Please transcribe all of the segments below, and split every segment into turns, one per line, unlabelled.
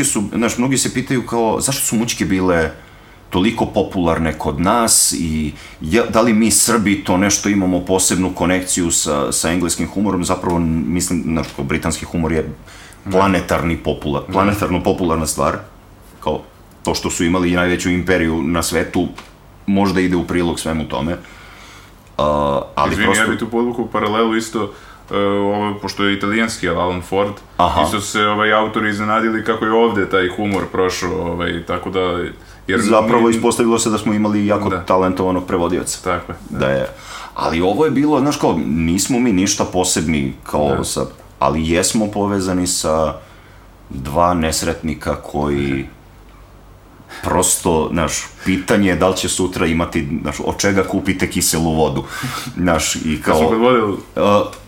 mučke su, znaš, mnogi se pitaju kao, zašto su mučke bile toliko popularne kod nas i je, da li mi Srbi to nešto imamo posebnu konekciju sa, sa engleskim humorom, zapravo mislim, znaš, kao britanski humor je planetarni popular, planetarno popularna stvar, kao to što su imali najveću imperiju na svetu, možda ide u prilog svemu tome. Uh, ali
Izvini,
prosto...
ja bi tu podvukao paralelu isto, uh, ovo, pošto je italijanski, ali Alan Ford,
Aha.
isto se ovaj, autori iznenadili kako je ovde taj humor prošao, ovaj, tako da... Jer
Zapravo
mi-
ispostavilo se da smo imali jako
Da.
talentovanog prevodioca.
Tako je.
Da je. Ali ovo je bilo, znaš kao, nismo mi ništa posebni kao
Da.
sa, ali jesmo povezani sa dva nesretnika koji prosto, znaš, pitanje je da li će sutra imati, znaš, od čega kupite kiselu vodu, znaš, i
Kad smo
kao...
kod vodili...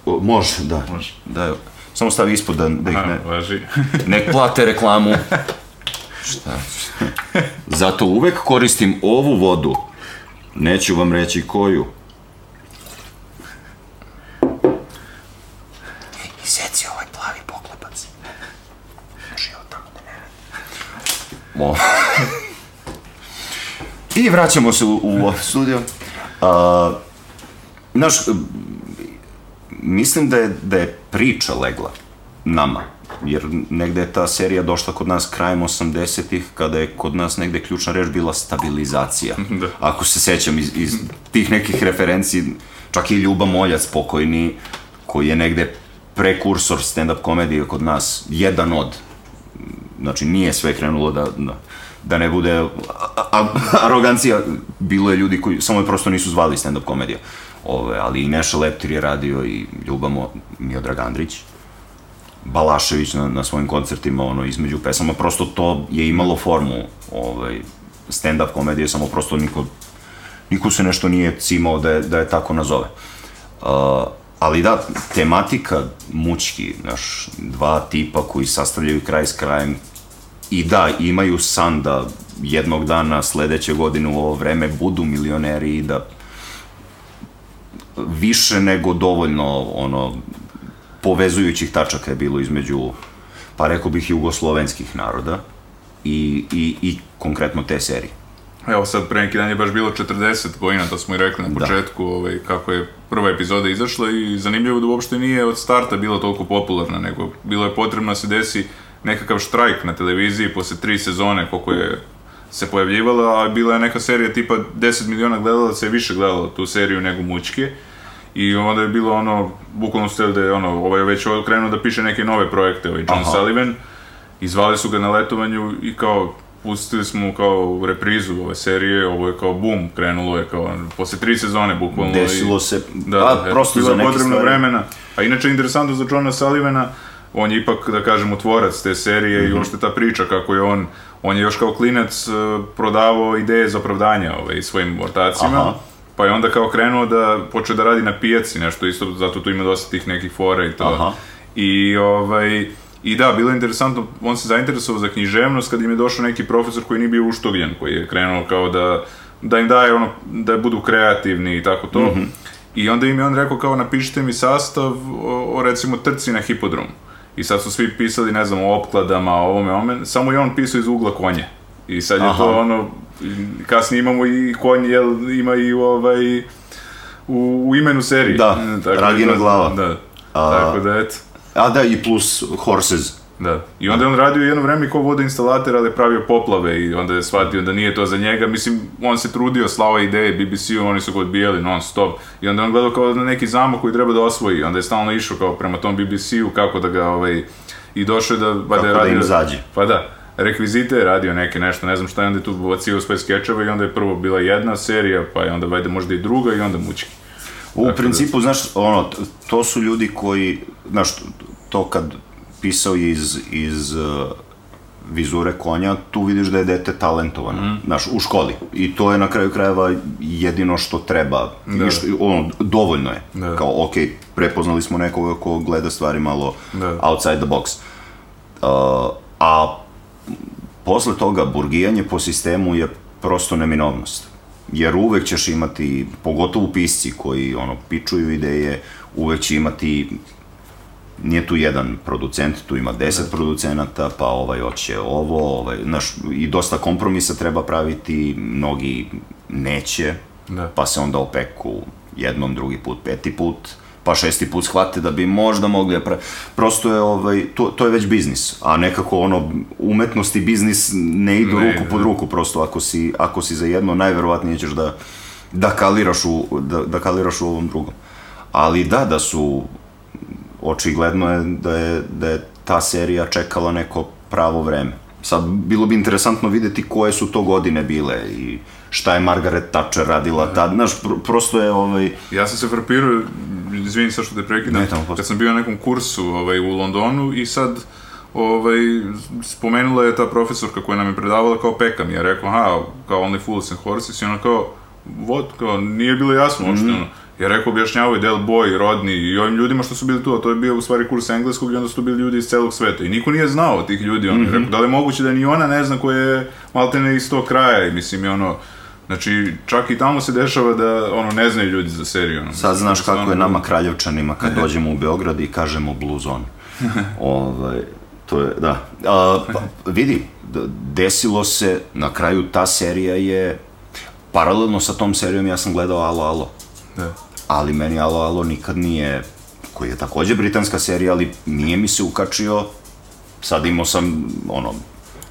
Uh, može, da.
Može.
Da, samo stavi ispod da, da ih
A,
ne...
važi.
Nek plate reklamu. Šta? Zato uvek koristim ovu vodu. Neću vam reći koju. Iseci ovaj plavi poklopac. Može ovo tamo da ne radi. I vraćamo se u, u studio. Uh, znaš, mislim da je, da je priča legla nama. Jer negde je ta serija došla kod nas krajem 80-ih, kada je kod nas negde ključna reč bila stabilizacija.
Da.
Ako se sećam iz, iz tih nekih referenciji, čak i Ljuba Moljac pokojni, koji je negde prekursor stand-up komedije kod nas, jedan od, znači nije sve krenulo da, da, da ne bude arogancija, bilo je ljudi koji samo je prosto nisu zvali stand-up komedija. Ove, ali i Neša Leptir je radio i Ljuba Mo, Miodrag Andrić, Balašević na, na svojim koncertima, ono, između pesama, prosto to je imalo formu ovaj, stand-up komedije, samo prosto niko, niko se nešto nije cimao da je, da je tako nazove. Uh, ali da, tematika mučki, znaš, dva tipa koji sastavljaju kraj s krajem i da, imaju san da jednog dana sledeće godine u ovo vreme budu milioneri i da više nego dovoljno ono povezujućih tačaka je bilo između pa rekao bih jugoslovenskih naroda i, i, i konkretno te serije.
Evo sad, pre neki dan je baš bilo 40 godina, to smo i rekli na
Da.
početku, ovaj, kako je prva epizoda izašla i zanimljivo da uopšte nije od starta bila toliko popularna, nego bilo je potrebno da se desi nekakav štrajk na televiziji posle tri sezone koliko je se pojavljivala, a bila je neka serija tipa 10 miliona gledalaca je više gledalo tu seriju nego mučke. I onda je bilo ono, bukvalno ste da je ono, ovaj je već krenuo da piše neke nove projekte, ovaj John
Aha.
Sullivan, i zvali su ga na letovanju i kao, pustili smo kao reprizu ove serije, ovo je kao bum, krenulo je kao, posle tri sezone bukvalno.
Desilo
i,
se,
da,
pa,
da,
prosto za neke stvari.
vremena. A inače, interesantno za Johna Sullivana, on je ipak, da kažemo, tvorac te serije
Mhm.
i uopšte ta priča kako je on, on je još kao klinac uh, prodavao ideje za opravdanja ovaj, svojim ortacima.
Aha.
Pa je onda kao krenuo da počeo da radi na pijaci, nešto isto, zato tu ima dosta tih nekih fora i to.
Aha.
I ovaj, I da, bilo je interesantno, on se zainteresovao za književnost kad im je došao neki profesor koji nije bio uštovljen, koji je krenuo kao da, da im daje ono, da budu kreativni i tako to.
Mhm.
I onda im je on rekao kao napišite mi sastav o, o recimo trci na hipodromu. I sad su svi pisali, ne znam, o opkladama, o ovome, ovome, samo je on pisao iz ugla konje. I sad je
Aha.
to ono, kasnije imamo i konj, jel, ima i ovaj, u, u imenu serije.
Da,
tako
Ragina
da-
glava.
Da,
A-
tako da eto.
A da, i plus Horses.
Da. I onda je on radio jedno vreme kao vodoinstalater, ali je pravio poplave i onda je shvatio da nije to za njega. Mislim, on se trudio, slao je ideje BBC-u, oni su ga odbijali non stop. I onda je on gledao kao na neki zamak koji treba da osvoji. Onda je stalno išao kao prema tom BBC-u, kako da ga, ovaj, i došao je da, ba
Kako
je
da
radio...
im zađe.
Pa da, rekvizite je radio neke nešto, ne znam šta je onda je tu bacio sve skečeve i onda je prvo bila jedna serija, pa je onda vajde možda i druga i onda mučki.
U
Tako da-
principu, znaš, ono, to su ljudi koji, znaš, to kad pisao iz, iz uh, vizure konja, tu vidiš da je dete talentovano,
Mhm.
znaš, u školi. I to je na kraju krajeva jedino što treba,
Da.
i što, ono, dovoljno je.
Da.
Kao, ok, prepoznali smo nekoga ko gleda stvari malo
Da.
outside the box. Uh, a posle toga, burgijanje po sistemu je prosto neminovnost. Jer uvek ćeš imati, pogotovo pisci koji ono, pičuju ideje, uvek će imati nije tu jedan producent, tu ima deset producenata, pa ovaj hoće ovo, ovaj, znaš, i dosta kompromisa treba praviti, mnogi neće,
Da.
pa se onda opeku jednom, drugi put, peti put, pa šesti put shvate da bi možda mogli, da pra... prosto je, ovaj, to, to je već biznis, a nekako ono, umetnost i biznis ne idu
Ne
ruku
ide,
pod
da.
ruku, prosto ako si, ako si za jedno, najverovatnije ćeš da, da kaliraš u, da, da kaliraš u ovom drugom. Ali da, da su, očigledno je da je, da je ta serija čekala neko pravo vreme. Sad, bilo bi interesantno videti koje su to godine bile i šta je Margaret Thatcher radila tad, znaš, pr prosto je ovaj...
Ja sam se frapirao, izvini sad što te prekidam, kad sam bio na nekom kursu ovaj, u Londonu i sad ovaj, spomenula je ta profesorka koja nam je predavala kao Pekam. Ja rekao, aha, kao Only Fools and Horses i ona kao, what, kao, nije bilo jasno uopšte,
Mhm.
ono. Ja rekao, objašnjavaju Del Boy, Rodni i ovim ljudima što su bili tu, a to je bio u stvari kurs engleskog i onda su tu bili ljudi iz celog sveta. I niko nije znao tih ljudi, ono.
Mhm.
Rekao, da li je moguće da ni ona ne zna koja je maltene iz tog kraja i mislim, je ono, Znači, čak i tamo se dešava da, ono, ne znaju ljudi za seriju, ono.
Sad znaš kako je nama kraljevčanima kad dođemo u Beograd i kažemo Blue Zone. ovaj, to je, da. A, pa, vidi, desilo se, na kraju ta serija je, paralelno sa tom serijom ja sam gledao Alo Alo.
Da.
Ali meni Alo Alo nikad nije, koji je takođe britanska serija, ali nije mi se ukačio, sad imao sam, ono,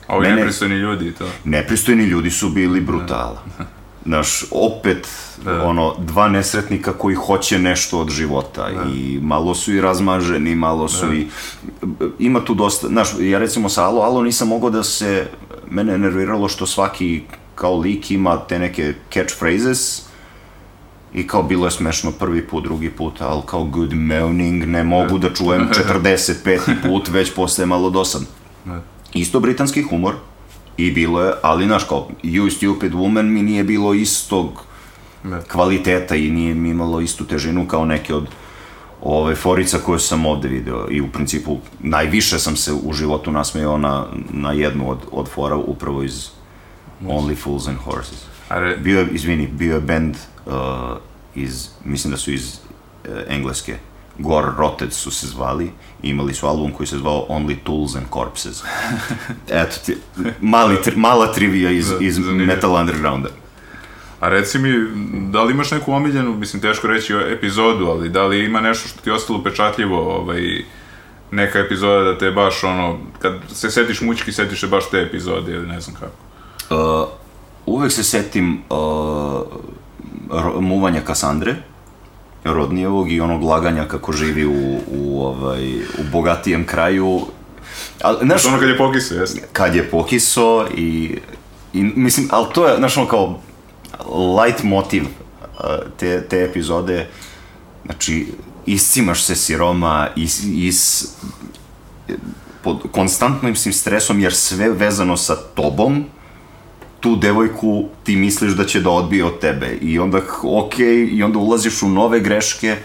A ovi
Ne, ne.
nepristojni ljudi i to.
nepristojni ljudi su bili brutala. Znaš, opet,
Da.
ono, dva nesretnika koji hoće nešto od života i malo su i razmaženi, malo su i... Ima tu dosta, znaš, ja recimo sa Alo Alo nisam mogao da se... Mene je nerviralo što svaki kao lik ima te neke catchphrases i kao bilo je smešno prvi put, drugi put, ali kao good morning ne mogu da čujem 45. put, već postaje malo dosadno
Da.
isto britanski humor i bilo je, ali znaš kao You Stupid Woman mi nije bilo istog
Da.
kvaliteta i nije mi imalo istu težinu kao neke od ove forica koje sam ovde video i u principu najviše sam se u životu nasmejao na, na jednu od, od fora upravo iz Only Fools and Horses.
A re,
Bio je, izvini, bio je band uh, iz, mislim da su iz uh, Engleske, Gore Rotted su se zvali i imali su album koji se zvao Only Tools and Corpses. Eto ti, mali, tri, mala trivija iz, iz
zanimljivo.
Metal Undergrounda.
a reci mi, da li imaš neku omiljenu, mislim teško reći epizodu, ali da li ima nešto što ti je ostalo upečatljivo, ovaj, neka epizoda da te baš ono, kad se setiš mučki, setiš se baš te epizode ili ne znam kako.
Uh, uvek se setim uh, muvanja Kasandre, Rodnijevog i onog laganja kako živi u, u, ovaj, u bogatijem kraju. Ali, znaš,
ono kad je pokisao, jeste?
kad je pokiso i, i mislim, ali to je, znaš, ono kao light motiv uh, te, te epizode, znači, iscimaš se siroma, is, is, pod konstantnim stresom, jer sve vezano sa tobom, tu devojku ti misliš da će da odbije od tebe i onda ok, i onda ulaziš u nove greške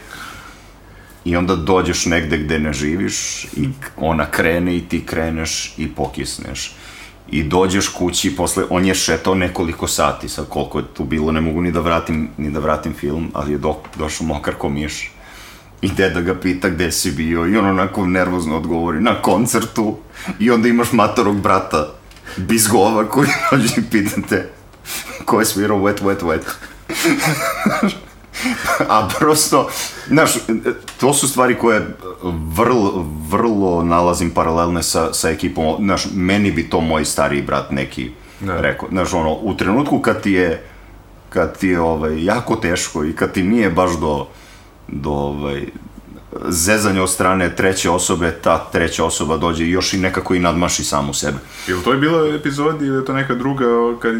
i onda dođeš negde gde ne živiš i ona krene i ti kreneš i pokisneš. I dođeš kući, posle, on je šetao nekoliko sati, sad koliko je tu bilo, ne mogu ni da vratim, ni da vratim film, ali je do, došao mokar ko miš. I deda ga pita gde si bio i on onako nervozno odgovori na koncertu i onda imaš matorog brata Bizgova koji dođe i pitate ko je svirao Wet Wet Wet. A prosto, znaš, to su stvari koje vrlo, vrlo nalazim paralelne sa, sa ekipom, znaš, meni bi to moj stariji brat neki
Da.
rekao, znaš, ono, u trenutku kad ti je, kad ti je, ovaj, jako teško i kad ti nije baš do, do, ovaj, zezanja od strane treće osobe, ta treća osoba dođe i još i nekako i nadmaši samu sebe.
Jel to je bilo epizodi ili je to neka druga, kad,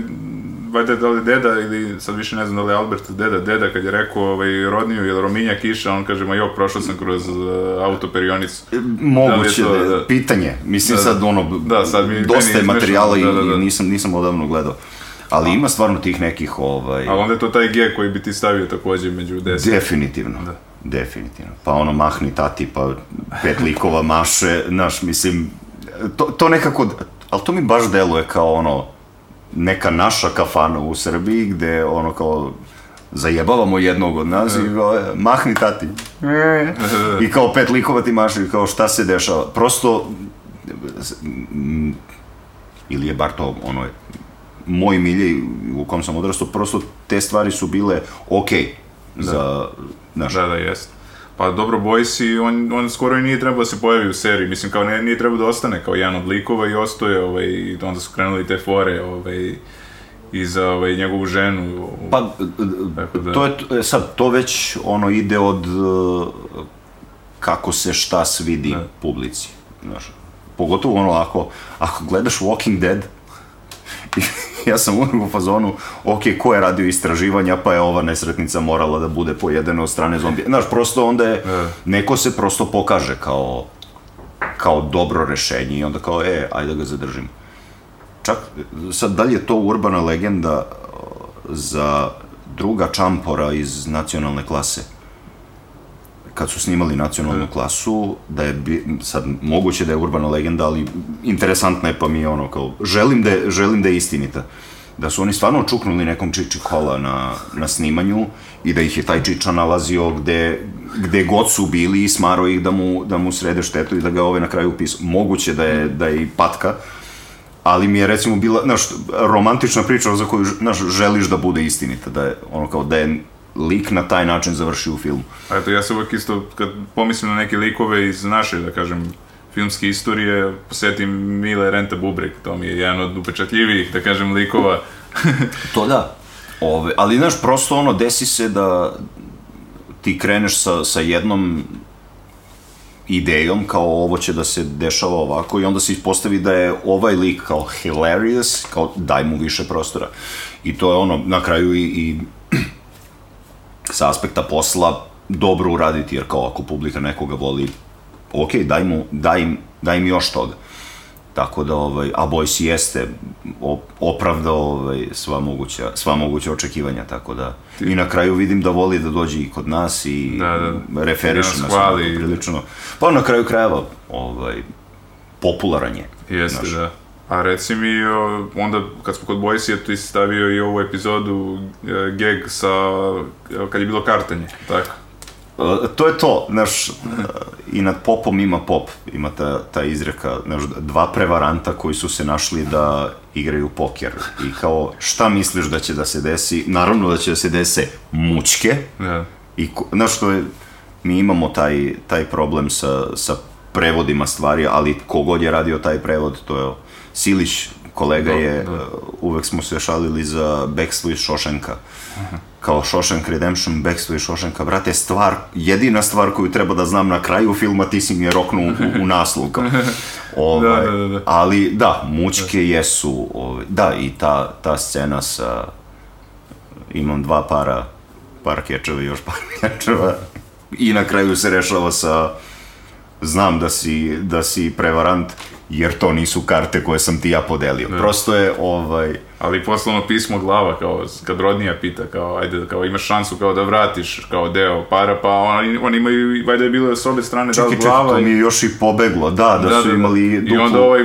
valjda da li deda ili, sad više ne znam da li je Albert deda, deda kad je rekao ovaj, rodniju ili Rominja kiša, on kaže, ma jo, prošao sam kroz uh, auto perionicu.
Moguće,
Da to,
da,
da.
pitanje. Mislim
Da,
sad ono,
da, sad mi-
dosta
je
materijala i,
smešno, da, da, da.
i nisam, nisam odavno gledao. Ali ima stvarno tih nekih, ovaj,
Ali onda je to taj G koji bi ti stavio takođe među deset.
definitivno.
Da.
Definitivno. Pa ono, mahni tati, pa pet likova maše, znaš, mislim, to, to nekako, ali to mi baš deluje kao ono, neka naša kafana u Srbiji, gde ono kao zajebavamo jednog od nas i kao, e, mahni tati. I kao pet likova ti maše i kao šta se dešava. Prosto, ili je bar to ono, moj milje u kom sam odrastao, prosto te stvari su bile okej za, znaš,
Da, da, jest. Pa dobro, Boysi, on, on skoro i nije trebao da se pojavi u seriji, mislim, kao ne, nije trebao da ostane kao jedan od likova i ostoje, ovaj, i onda su krenuli te fore, ovaj, i za ovaj, njegovu ženu.
Pa,
Tako da-
to je, e, sad, to već ono ide od e, kako se šta svidi
Da.
publici, znaš. Pogotovo ono, ako, ako gledaš Walking Dead, ja sam uvijek u fazonu, ok, ko je radio istraživanja, pa je ova nesretnica morala da bude pojedena od strane zombija. Znaš, prosto onda je,
Da.
neko se prosto pokaže kao, kao dobro rešenje i onda kao, e, ajde da ga zadržimo. Čak, sad, da li je to urbana legenda za druga čampora iz nacionalne klase? Kad su snimali nacionalnu klasu, da je, bi, sad, moguće da je urbana legenda, ali interesantna je pa mi je ono, kao, želim da je, želim da je istinita. Da su oni stvarno čuknuli nekom čiči kola na, na snimanju i da ih je taj čiča nalazio gde, gde god su bili i smaro ih da mu, da mu srede štetu i da ga ove na kraju upisao. Moguće da je, da je i patka, ali mi je recimo bila, znaš, romantična priča za koju, znaš, želiš da bude istinita, da je, ono kao, da je lik na taj način završio u filmu.
A eto, ja se uvijek isto, kad pomislim na neke likove iz naše, da kažem, filmske istorije, posjetim Mile Renta Bubrek, to mi je jedan od upečatljivijih, da kažem, likova.
To da. Ove, ali, znaš, prosto ono, desi se da ti kreneš sa, sa jednom idejom, kao ovo će da se dešava ovako i onda se ispostavi da je ovaj lik kao hilarious, kao daj mu više prostora. I to je ono, na kraju i, i sa aspekta posla dobro uraditi, jer kao ako publika nekoga voli, ok, daj mu, daj im, daj im još toga. Tako da, ovaj, a Boys jeste opravdao ovaj, sva, moguća, sva moguća očekivanja, tako da... I na kraju vidim da voli da dođe i kod nas i
Da, da.
referiše
Da nas
nas
hvali.
prilično. Pa na kraju krajeva, ovaj, popularan je.
Jeste,
Znaš.
da. A reci mi, onda kad smo kod Boysi, ti si stavio i ovu epizodu e, gag sa, e, kad je bilo kartanje, tako?
E, to je to, znaš, i nad popom ima pop, ima ta, ta izreka, znaš, dva prevaranta koji su se našli da igraju poker i kao, šta misliš da će da se desi? Naravno da će da se dese mučke,
Da.
I, znaš što je, mi imamo taj, taj problem sa, sa prevodima stvari, ali kogod je radio taj prevod, to je Silić, kolega
Da,
je,
da.
uh, uvek smo se šalili za bekstvo iz Šošenka. Kao Shawshank Redemption, bekstvo iz Šošenka, brate, stvar, jedina stvar koju treba da znam na kraju filma, ti si mi je roknuo u, u naslov. Kao. Ovaj,
Da, da, da, da.
Ali da, mučke jesu, ovaj, da, i ta, ta scena sa, imam dva para, par kečeva i još par kečeva, i na kraju se rešava sa, znam da si, da si prevarant, jer to nisu karte koje sam ti ja podelio. Prosto je, ovaj,
Ali poslovno pismo glava, kao, kad rodnija pita, kao, ajde, kao, imaš šansu kao da vratiš, kao deo para, pa oni, oni imaju, valjda je bilo s obe strane da
čekaj, čekaj,
glava
to
i-
mi je još i pobeglo, da, da, su imali
I
duplu,
onda ovaj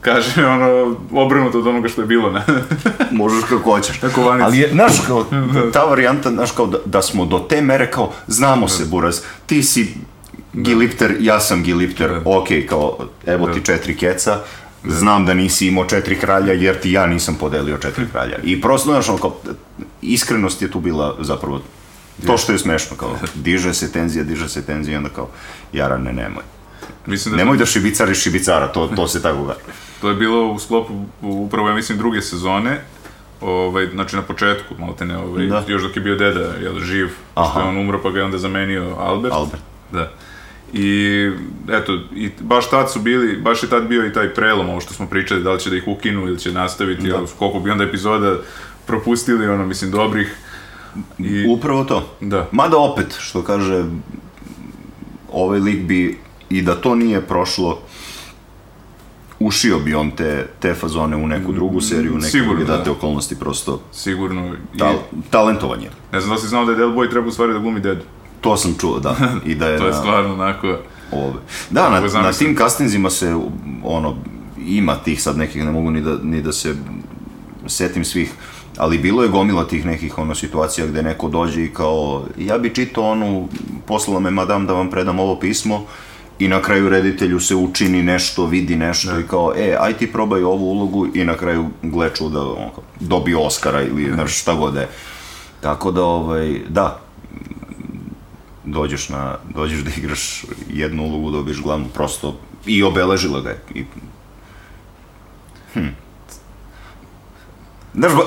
kaže ono obrnuto od onoga što je bilo na
možeš kako hoćeš.
Kako vanica.
Ali je, znaš, kao, ta varijanta, znaš, kao da, da smo do te mere kao, znamo se, Buraz, ti si Gilipter, ja sam Gilipter,
Da.
ok, kao, evo ti četiri keca, znam da nisi imao četiri kralja, jer ti ja nisam podelio četiri kralja. I prosto, znaš, kao, iskrenost je tu bila zapravo to što je smešno, kao, diže se tenzija, diže se tenzija, onda kao, Jarane, nemoj.
Mislim da
Nemoj da šibicariš šibicara, to, to se tako kaže.
to je bilo u sklopu upravo ja mislim druge sezone. Ovaj, znači na početku, maltene, ovaj,
Da.
još dok je bio deda, jel, živ, što
Aha.
je on umro pa ga je onda zamenio Albert.
Albert.
Da. I eto, i baš tad su bili, baš je tad bio i taj prelom, ovo što smo pričali, da li će da ih ukinu ili će nastaviti, jel, koliko bi onda epizoda propustili, ono, mislim, dobrih. I,
Upravo to.
Da.
Mada opet, što kaže, ovaj lik bi, i da to nije prošlo, ušio bi on te, te fazone u neku drugu seriju, neke
Sigurno,
date
da.
okolnosti, prosto
sigurno. I,
tal, talentovan je.
ne znam da si znao da je Del Boy treba u stvari da glumi dedu.
To sam čuo, da. I da je,
To je
na,
stvarno onako...
ove. Da, na, na tim castingzima se, ono, ima tih sad nekih, ne mogu ni da, ni da se setim svih, Ali bilo je gomila tih nekih ono situacija gde neko dođe i kao, ja bi čitao onu, poslala me madam da vam predam ovo pismo, i na kraju reditelju se učini nešto, vidi nešto i kao, e, aj ti probaj ovu ulogu i na kraju gle čuda, on, dobije Oscara ili znaš šta god da je. Tako da, ovaj, da, dođeš na, dođeš da igraš jednu ulogu, dobiješ glavnu, prosto, i obeležila ga je. I, hm. Znaš, ba,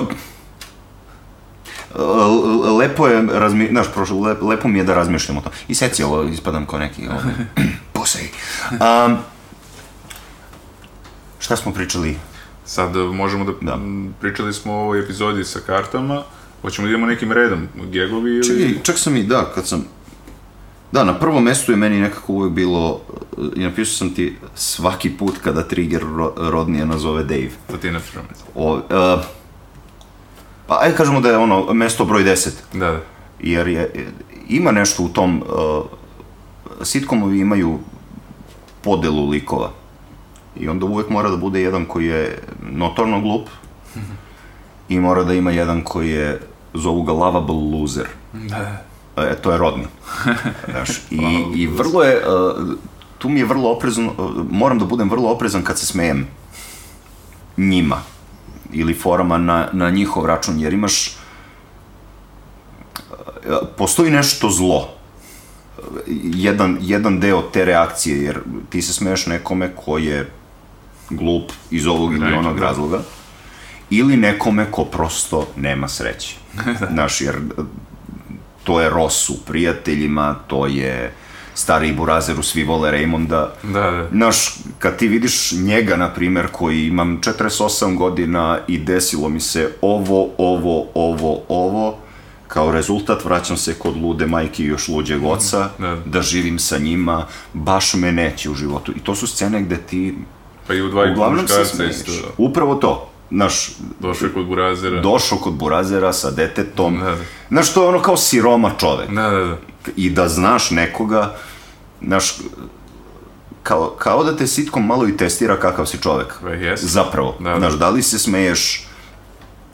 lepo je, razmi, znaš, prošlo, le, lepo mi je da razmišljam o tom. I seci ovo, ispadam kao neki, ovaj, pussy. Um, šta smo pričali?
Sad e, možemo da,
Da.
pričali smo o ovoj epizodi sa kartama, hoćemo da idemo nekim redom, gegovi ili...
Čekaj, čak sam i, da, kad sam... Da, na prvom mestu je meni nekako uvek bilo, i napisao sam ti svaki put kada Trigger ro, rodnije nazove Dave.
To ti je na filmu.
O, uh, pa ajde kažemo da je ono mesto broj 10,
Da, da.
jer je, ima nešto u tom, uh, sitcomovi imaju podelu likova. I onda uvek mora da bude jedan koji je notorno glup i mora da ima jedan koji je, zovu ga lovable loser.
Da,
E, to je rodni. Znaš, i, i vrlo je, uh, tu mi je vrlo oprezan, uh, moram da budem vrlo oprezan kad se smejem njima ili forama na, na njihov račun, jer imaš, uh, postoji nešto zlo, jedan, jedan deo te reakcije, jer ti se smeješ nekome ko je glup iz ovog ili onog
da.
razloga, ili nekome ko prosto nema sreće. Znaš, jer to je Ross u prijateljima, to je stari Burazeru, svi vole Raymonda.
da, da.
Znaš, kad ti vidiš njega, na primer, koji imam 48 godina i desilo mi se ovo, ovo, ovo, ovo, kao rezultat vraćam se kod lude majke i još luđeg oca,
Da.
da živim sa njima, baš me neće u životu. I to su scene gde ti
Pa i u dva i muškarca isto. da.
Upravo to. Znaš,
Došao kod Burazera.
došao kod Burazera sa detetom.
Da, da.
Znaš, to je ono kao siroma čovek.
Da, da, da.
I da znaš nekoga, znaš, kao, kao da te sitkom malo i testira kakav si čovek.
Pa jeste.
Zapravo.
Da, da.
Znaš, da li se smeješ...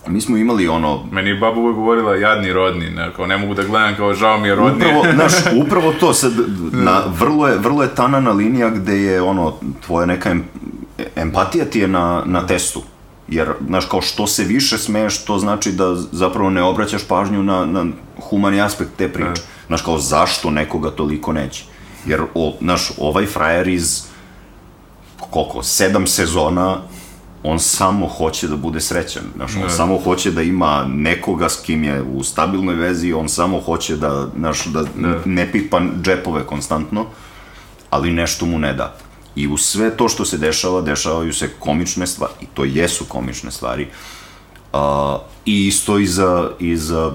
Mi smo imali ono...
Meni je baba uvek govorila jadni rodni, ne, kao ne mogu da gledam, kao žao mi je rodni.
Upravo, znaš, upravo to, sad, na, vrlo, je, vrlo je tanana linija gde je, ono, tvoja neka em, empatija ti je na, na testu. Jer, znaš, kao što se više smeješ, to znači da zapravo ne obraćaš pažnju na, na humani aspekt te priče.
Da.
Znaš, kao zašto nekoga toliko neće. Jer, o, znaš, ovaj frajer iz, koliko, sedam sezona, on samo hoće da bude srećan. Znaš, on
Da.
samo hoće da ima nekoga s kim je u stabilnoj vezi, on samo hoće da, znaš, da,
Da.
ne pipa džepove konstantno, ali nešto mu ne da. I u sve to što se dešava, dešavaju se komične stvari, i to jesu komične stvari, a, i isto i za, i za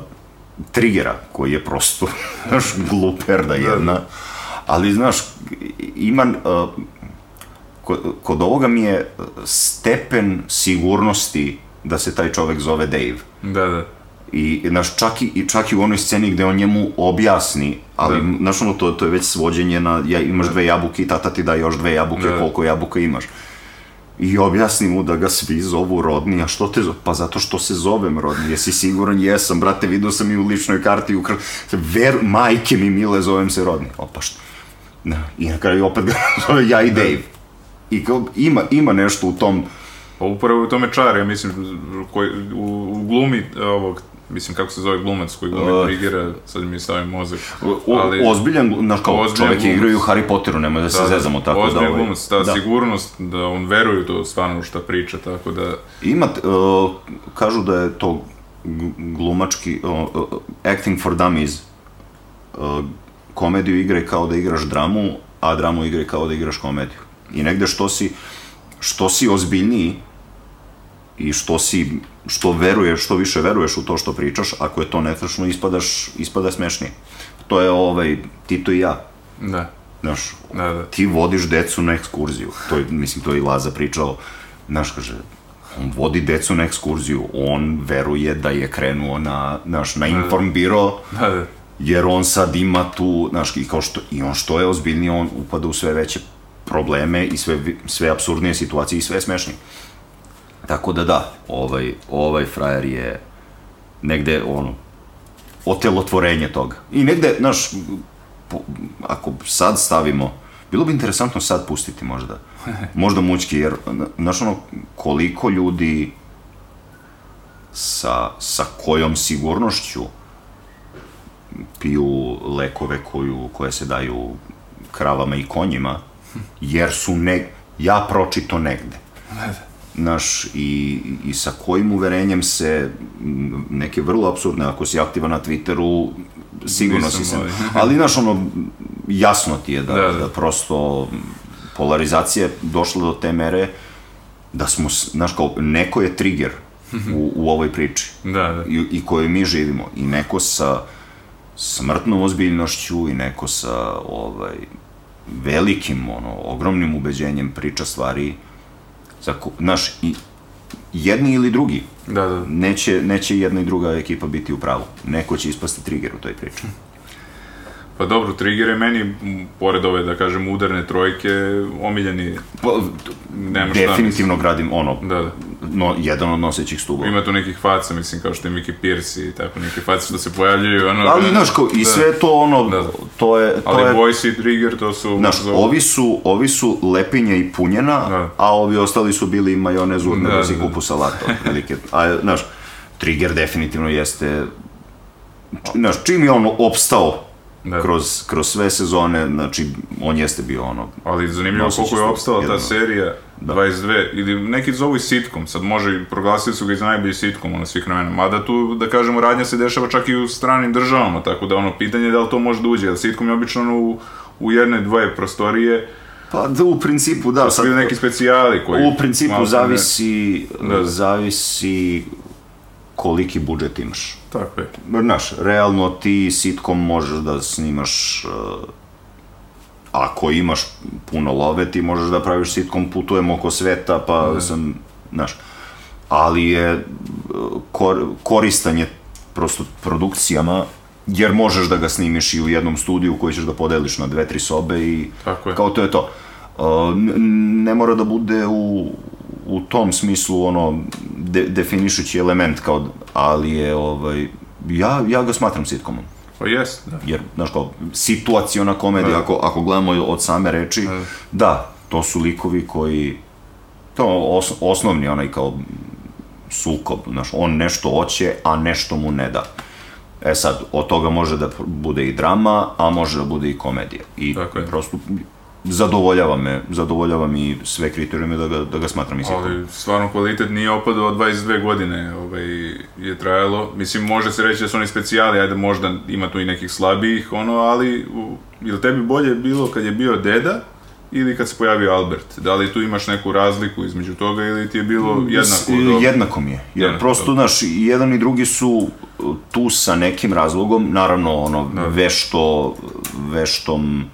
Trigera, koji je prosto, znaš, gluperda jedna, ali, znaš, ima, a, kod, kod ovoga mi je stepen sigurnosti da se taj čovek zove Dave.
Da, da.
I, znaš, čak i, i čak i u onoj sceni gde on njemu objasni, ali,
Da.
znaš, ono, to, to je već svođenje na, ja, imaš dve jabuke i tata ti da još dve jabuke,
Da.
koliko jabuka imaš. I objasni mu da ga svi zovu Rodni, a što te zove? Pa zato što se zovem Rodni, jesi siguran? Jesam, brate, vidio sam i u ličnoj karti, u kr... Ver, majke mi mile, zovem se Rodni. O, pa što? Da. I na kraju opet ga zove ja i Dave. I kao, ima, ima nešto u tom,
Pa upravo u tome čar, ja mislim, koji, u, u glumi ovog, mislim kako se zove glumac koji glumi
Uh.
Triggera, sad mi stavi mozak.
O,
ali,
ozbiljan, znaš kao,
Ozbiljan
čovek je
glumac.
igrao i u Harry Potteru, nemoj da se zezamo tako da...
ozbiljan
ovaj,
glumac, ta
da.
sigurnost da on veruje to stvarno šta priča, tako da,
Ima, uh, kažu da je to glumački, uh, uh, acting for dummies, uh, komediju igraj kao da igraš dramu, a dramu igraj kao da igraš komediju. I negde što si, što si ozbiljniji i što si, što veruješ, što više veruješ u to što pričaš, ako je to netačno, ispadaš, ispada smešnije. To je ovaj, Tito i ja,
da,
znaš,
da, da.
ti vodiš decu na ekskurziju. To je, mislim, to je i Laza pričao. Znaš, kaže, on vodi decu na ekskurziju, on veruje da je krenuo na, znaš, na inform biro,
Da, da.
jer on sad ima tu, znaš, i kao što, i on što je ozbiljniji, on upada u sve veće probleme i sve, sve absurdnije situacije i sve smešnije. Tako da da, ovaj, ovaj frajer je negde, ono, otelotvorenje toga. I negde, znaš, po- ako sad stavimo, bilo bi interesantno sad pustiti možda, možda mućki, jer, znaš ono, koliko ljudi sa, sa kojom sigurnošću piju lekove koju, koje se daju kravama i konjima, jer su ne, ja pročito negde. Znaš, i, i sa kojim uverenjem se neke vrlo absurdne, ako si aktivan na Twitteru, sigurno
Nisam,
si se...
ali-
Ali, znaš, ono, jasno ti je da,
Da,
da,
da.
prosto polarizacija je došla do te mere da smo, znaš, kao, neko je trigger u, u ovoj priči
Da, da.
i, i kojoj mi živimo i neko sa smrtnom ozbiljnošću i neko sa ovaj velikim ono ogromnim ubeđenjem priča stvari za ko, znaš i jedni ili drugi
Da, da.
neće neće jedna i druga ekipa biti u pravu neko će ispasti trigger u toj priči
Pa dobro, Trigger je meni, pored ove, da kažem, udarne trojke, omiljeni,
pa,
nema šta.
definitivno gradim ono
Da, da.
no, jedan od nosećih stubova
Ima tu nekih faca, mislim, kao što je Mickey Pierce i tako neke face što se pojavljuju, ono...
ali znaš kao, i
da.
sve to ono
Da, da.
to je to
Ali
je
Voice i Trigger, to su...
Znaš,
zovu-
ovi su, ovi su lepinja i punjena,
Da.
a ovi ostali su bili majonez urne
Da,
da,
da, da.
kupu salata, otprilike. A, znaš, Trigger definitivno jeste... Znaš, čim je on opstao
Da.
kroz, kroz sve sezone, znači, on jeste bio ono...
Ali zanimljivo koliko je opstala ta serija, 22, ili neki zovu i sitcom, sad može, proglasili su ga i za najbolji sitcom, ono, svih vremena, mada tu, da kažemo, radnja se dešava čak i u stranim državama, tako da, ono, pitanje je da li to može da uđe, jer sitcom je obično ono, u, u jedne, dvoje prostorije,
Pa da, u principu, da,
su bili neki specijali koji...
u principu
ne-
zavisi,
Da, da.
zavisi koliki budžet imaš.
Tako je.
Znaš, realno ti sitkom možeš da snimaš uh, ako imaš puno love, ti možeš da praviš sitkom putujemo oko sveta, pa sam, znaš, ali je uh, kor, koristan je prosto produkcijama, jer možeš da ga snimiš i u jednom studiju koji ćeš da podeliš na dve, tri sobe i
Tako je.
kao to je to. Uh, ne mora da bude u, u tom smislu ono de, definišući element kao ali je ovaj ja, ja ga smatram sitcomom
Pa jest, da.
jer znaš kao situaciona komedija
Da.
ako, ako gledamo od same reči da to su likovi koji to os, osnovni onaj kao sukob znaš on nešto hoće a nešto mu ne da E sad, od toga može da bude i drama, a može da bude i komedija. I
Tako je.
prosto zadovoljava me, zadovoljava mi sve kriterijume da ga, da ga smatram i sitcom.
Ali stvarno kvalitet nije opadao 22 godine ovaj, je trajalo. Mislim, može se reći da su oni specijali, ajde možda ima tu i nekih slabijih, ono, ali ili tebi bolje bilo kad je bio deda ili kad se pojavio Albert? Da li tu imaš neku razliku između toga ili ti je bilo jednako
S-
dobro?
Jednako mi je. Jer
Jednako,
prosto,
dobro.
znaš, jedan i drugi su uh, tu sa nekim razlogom, naravno, ono, vešto, veštom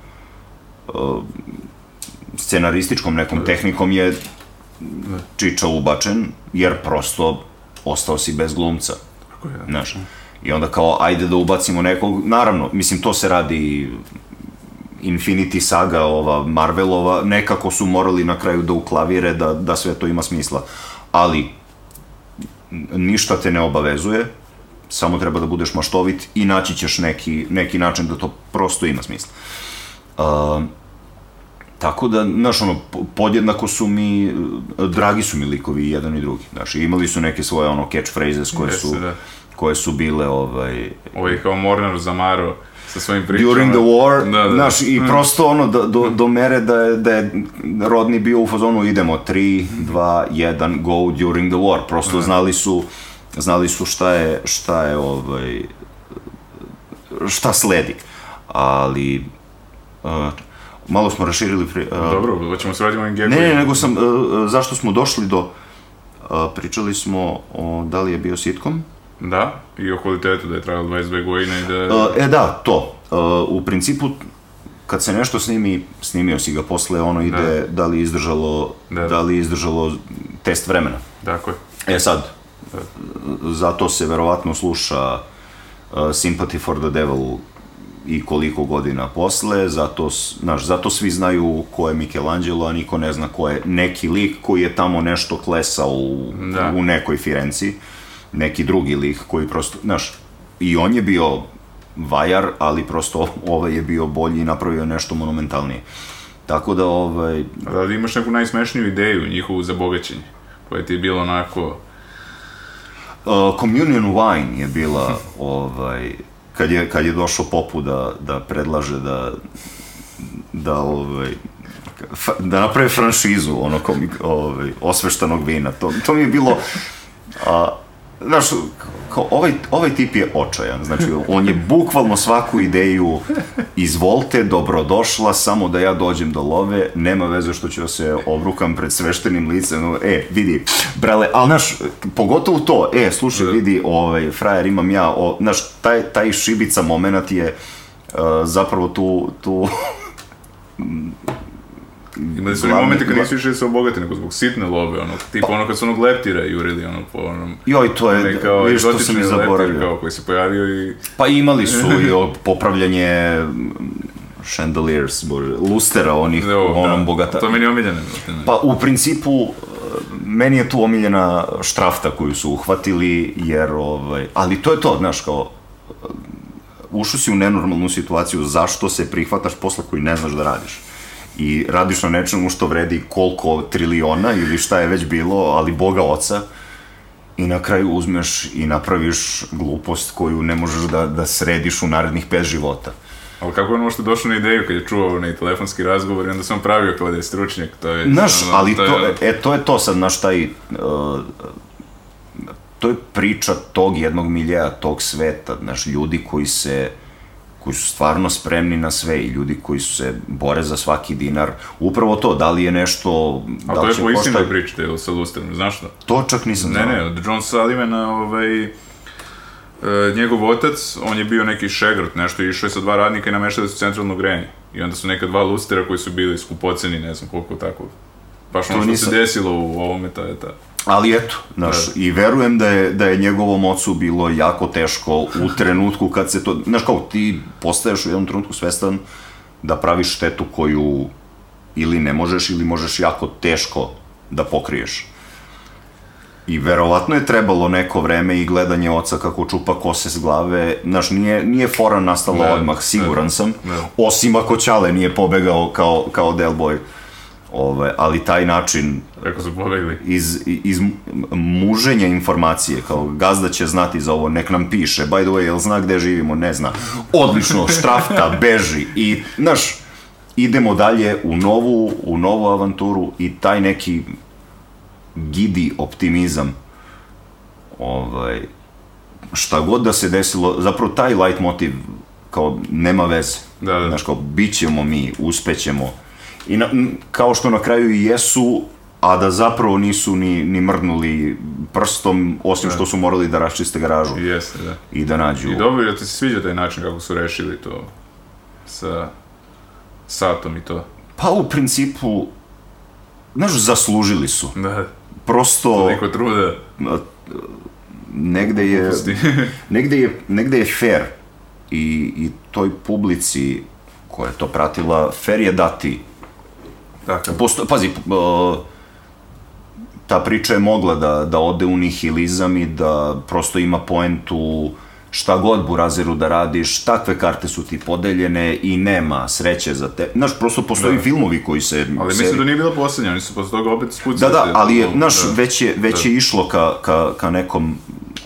scenarističkom nekom tehnikom je čiča ubačen, jer prosto ostao si bez glumca.
Tako je.
Znaš, i onda kao, ajde da ubacimo nekog, naravno, mislim, to se radi Infinity saga, ova Marvelova, nekako su morali na kraju da uklavire da, da sve to ima smisla. Ali, ništa te ne obavezuje, samo treba da budeš maštovit i naći ćeš neki, neki način da to prosto ima smisla. Uh, tako da, znaš, ono, po- podjednako su mi, e, dragi su mi likovi jedan i drugi, znaš, imali su neke svoje, ono, catchphrases koje su,
da.
koje su bile, ovaj,
Ovaj kao Mornar Zamaro sa svojim pričama.
during the war,
Da, da.
znaš, i prosto ono, do, do, do mere da je, da je Rodni bio u fazonu idemo 3, 2, 1, go during the war, prosto znali su, znali su šta je, šta je, ovaj, šta sledi, ali, uh, malo smo raširili, pri, uh,
Dobro, hoćemo se vratiti ovim
ne,
gekovima.
ne, nego sam, uh, zašto smo došli do, uh, pričali smo o da li je bio sitcom,
Da, i o kvalitetu da je trajalo 22 godine i da...
Uh, e da, to. Uh, u principu, kad se nešto snimi, snimio si ga, posle ono ide da, li je izdržalo,
Da.
da. li je izdržalo test vremena.
Tako je.
E sad, zato se verovatno sluša uh, Sympathy for the Devil i koliko godina posle, zato, znaš, zato svi znaju ko je Michelangelo, a niko ne zna ko je neki lik koji je tamo nešto klesao u,
Da.
u nekoj Firenci. neki drugi lik koji prosto, znaš, i on je bio vajar, ali prosto ovaj je bio bolji i napravio nešto monumentalnije. Tako da, ovaj,
Da li imaš neku najsmešniju ideju njihovu za bogaćenje? Koja ti je bilo onako...
Uh, Communion Wine je bila, ovaj, kad je, kad je došao Popu da, da predlaže da, da, ovaj, da naprave franšizu ono komi, ovaj, osveštanog vina. To, to mi je bilo, a, znaš, kao, ovaj, ovaj tip je očajan, znači on je bukvalno svaku ideju izvolte, dobrodošla, samo da ja dođem do love, nema veze što ću da se obrukam pred sveštenim licem, no, e, vidi, brale, ali znaš, pogotovo to, e, slušaj, vidi, ovaj, frajer, imam ja, o, znaš, taj, taj šibica moment je uh, zapravo tu, tu
Imali su
Glavni-
momente kad nisu više se obogati, nego zbog sitne love, ono, tipa ono kad su onog leptira jurili, ono, po onom...
Joj, to je,
kao
vidiš što sam i zaboravio.
kao koji se pojavio i...
Pa imali su i o popravljanje mm, chandeliers, bože, lustera onih
Evo,
u onom
da,
bogata.
To je meni omiljeno. brate, ne.
Pa u principu, e, meni je tu omiljena štrafta koju su uhvatili, jer, ovaj, ali to je to, znaš, kao, e, ušao si u nenormalnu situaciju, zašto se prihvataš posla koji ne znaš da radiš? I radiš na nečemu što vredi koliko triliona ili šta je već bilo, ali Boga oca, i na kraju uzmeš i napraviš glupost koju ne možeš da, da središ u narednih pet života.
Ali kako on možda došao na ideju kad je čuo onaj telefonski razgovor i onda on pravio kao da je stručnjak, to je...
Znaš,
ono,
ali to,
je-
e, to je to sad, znaš, taj, uh, to je priča tog jednog miljeja, tog sveta, znaš, ljudi koji se, koji su stvarno spremni na sve i ljudi koji su se bore za svaki dinar. Upravo to, da li je nešto,
A
da
to je po istinoj
košta...
priči, te, sa Lusterom, znaš što?
To čak nisam
Ne,
znao.
ne, od John Sullivana, ovaj, e, njegov otac, on je bio neki šegrt, nešto, išao je sa dva radnika i nameštali su centralno grejanje. I onda su neka dva lustera koji su bili skupoceni, ne znam koliko tako. Baš ono što
nisam-
se desilo u ovome, ta je ta.
Ali eto, znaš, i verujem da je, da je njegovom ocu bilo jako teško u trenutku kad se to, znaš kao, ti postaješ u jednom trenutku svestan da praviš štetu koju ili ne možeš ili možeš jako teško da pokriješ. I verovatno je trebalo neko vreme i gledanje oca kako čupa kose s glave, znaš, nije, nije fora nastala
Ne,
odmah, siguran
ne,
sam,
ne.
osim ako Ćale nije pobegao kao, kao Del Boy. Ove, ali taj način
Kako su pobegli.
iz, iz muženja informacije, kao gazda će znati za ovo, nek nam piše, by the way, jel zna gde živimo, ne zna. Odlično, štrafta, beži i, znaš, idemo dalje u novu, u novu avanturu i taj neki gidi optimizam, ovaj, šta god da se desilo, zapravo taj light motiv, kao, nema veze.
Da, da.
Znaš, kao, bit ćemo mi, uspećemo. I na, kao što na kraju i jesu, a da zapravo nisu ni, ni mrdnuli prstom, osim što su morali da raščiste garažu
Jeste, da.
i da nađu...
I dobro, da ti se sviđa taj način kako su rešili to sa satom i to.
Pa u principu, znaš, zaslužili su.
Da,
Prosto,
toliko truda.
negde je, negde je, negde je fair i, i toj publici koja je to pratila, fair je dati
Tako.
Posto, pazi, uh, ta priča je mogla da, da ode u nihilizam i da prosto ima poentu šta god Burazeru da radiš, takve karte su ti podeljene i nema sreće za te. Znaš, prosto postoji
Da.
filmovi koji se...
Ali
seri-
mislim da nije bila posljednja, oni su posle toga opet
Da,
spucali.
da, ali je,
Da,
znaš,
da.
već je, već je išlo ka, ka, ka nekom,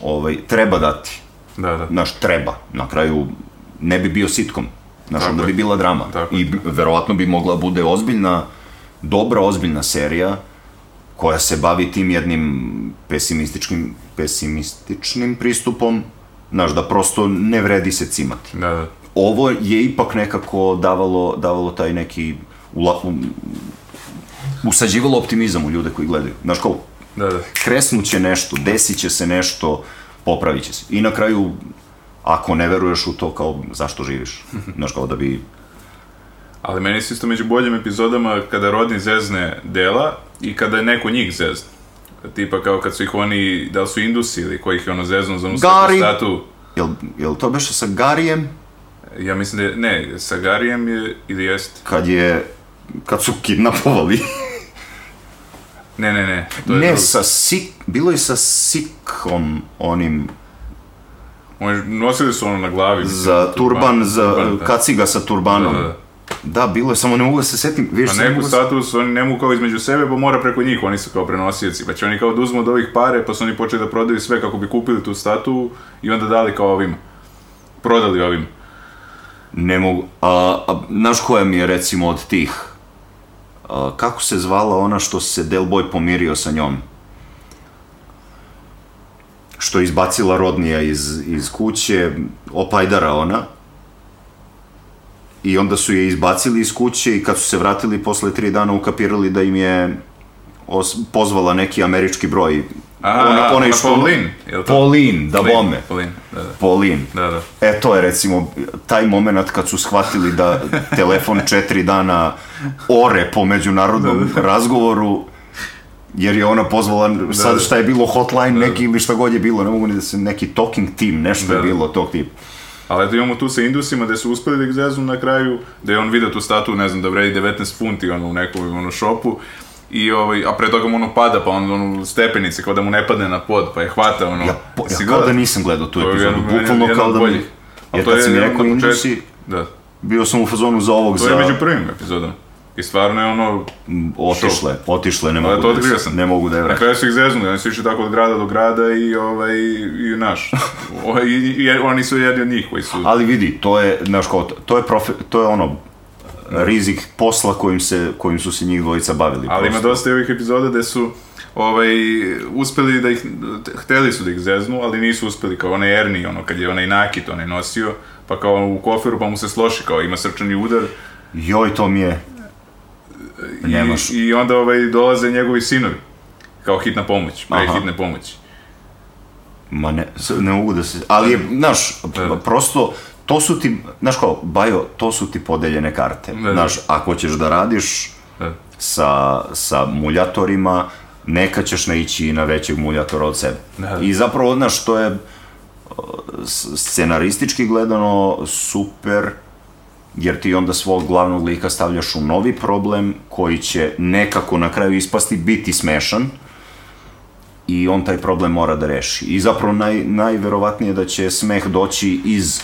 ovaj, treba dati.
Da, da.
Znaš, treba. Na kraju ne bi bio sitkom. Znaš, onda bi bila drama.
Tako
I verovatno bi mogla bude ozbiljna, dobra ozbiljna serija koja se bavi tim jednim pesimističkim, pesimističnim pristupom, znaš, da prosto ne vredi se cimati.
Da, da.
Ovo je ipak nekako davalo, davalo taj neki, ula, um, usađivalo optimizam u ljude koji gledaju. Znaš, kao,
Da, da.
kresnuće nešto, desit će se nešto, popravit će se. I na kraju, ako ne veruješ u to, kao, zašto živiš? Znaš, kao da bi...
Ali meni se isto među boljim epizodama kada Rodni zezne dela i kada je neko njih zezne. Tipa kao kad su ih oni, da li su Indusi ili koji ih je ono zeznu za onu
Gari!
statu.
Jel, jel to beše sa Garijem,
Ja mislim da je, ne, sa Garijem je, ili jest.
kad je, kad su kidnapovali
Ne, ne, ne. To je
Ne,
drugo.
sa Sik, bilo je sa Sikom, onim,
Oni nosili su ono na glavi.
za turban, za
turban, da.
kaciga sa turbanom.
Da, da.
Da, bilo je, samo ne mogu da se setim, viš,
A
samo ne
neku status oni ne mogu kao između sebe, pa mora preko njih, oni su kao prenosioci. Pa će oni kao da uzmu od ovih pare, pa su oni počeli da prodaju sve kako bi kupili tu statu i onda dali kao ovima. Prodali ovim.
Ne mogu, a, a znaš koja mi je recimo od tih, a, kako se zvala ona što se Del Boy pomirio sa njom? Što je izbacila Rodnija iz, iz kuće, opajdara ona. I onda su je izbacili iz kuće i kad su se vratili posle tri dana ukapirali da im je os- pozvala neki američki broj.
A, ona, ona Paulin, je li to?
Paulin, da bome.
Paulin, da, da.
Paulin.
Da, da.
E, to je recimo taj moment kad su shvatili da telefon četiri dana ore po međunarodnom razgovoru, jer je ona pozvala, sad
da.
šta je bilo, hotline neki ili šta god je bilo, ne mogu ni da se, neki talking team, nešto
Da,
je
da.
bilo tog tipa.
Ali eto imamo tu sa Indusima gde su uspeli da ih zeznu na kraju, da je on vidio tu statu, ne znam, da vredi 19 funti ono, u nekom ono, šopu, I ovaj, a pre toga mu ono pada, pa on ono stepenice, kao da mu ne padne na pod, pa je hvata ono.
Ja, po, ja kao da nisam gledao tu
To
epizodu,
jedan-
bukvalno kao da mi... Jer
to
kad
je
si mi rekao Indusi,
Da.
bio sam u fazonu za ovog,
To
za...
je među prvim epizodama. I stvarno je ono,
Otišle, otišle, ne
Pa
mogu,
to
da,
sam.
ne mogu da je
na
vratim.
kraju su ih zeznuli, oni su išli tako od grada do grada i ovaj, i naš. O, i, i, oni su jedni od njih koji su...
Ali vidi, to je, znaš kao, to je, profe, to je ono, rizik posla kojim, se, kojim su se njih dvojica bavili.
Ali ima
prosto.
dosta i ovih epizoda gde su ovaj, uspeli da ih, hteli su da ih zeznu, ali nisu uspeli, kao onaj Ernie, ono, kad je onaj nakit onaj nosio, pa kao u koferu, pa mu se sloši, kao ima srčani udar,
Joj, to mi je...
I, i onda ovaj, dolaze njegovi sinovi, kao hitna pomoć, pre
Aha.
hitne pomoći.
Ma ne, ne mogu da se... Ali je, znaš,
Da.
prosto, to su ti, znaš kao, Bajo, to su ti podeljene karte.
Da, da.
Znaš, ako ćeš da radiš
Da.
sa, sa muljatorima, neka ćeš naići na većeg muljatora od sebe.
Da, da.
I zapravo, znaš, to je scenaristički gledano super, jer ti onda svog glavnog lika stavljaš u novi problem koji će nekako na kraju ispasti biti smešan i on taj problem mora da reši. I zapravo naj, najverovatnije da će smeh doći iz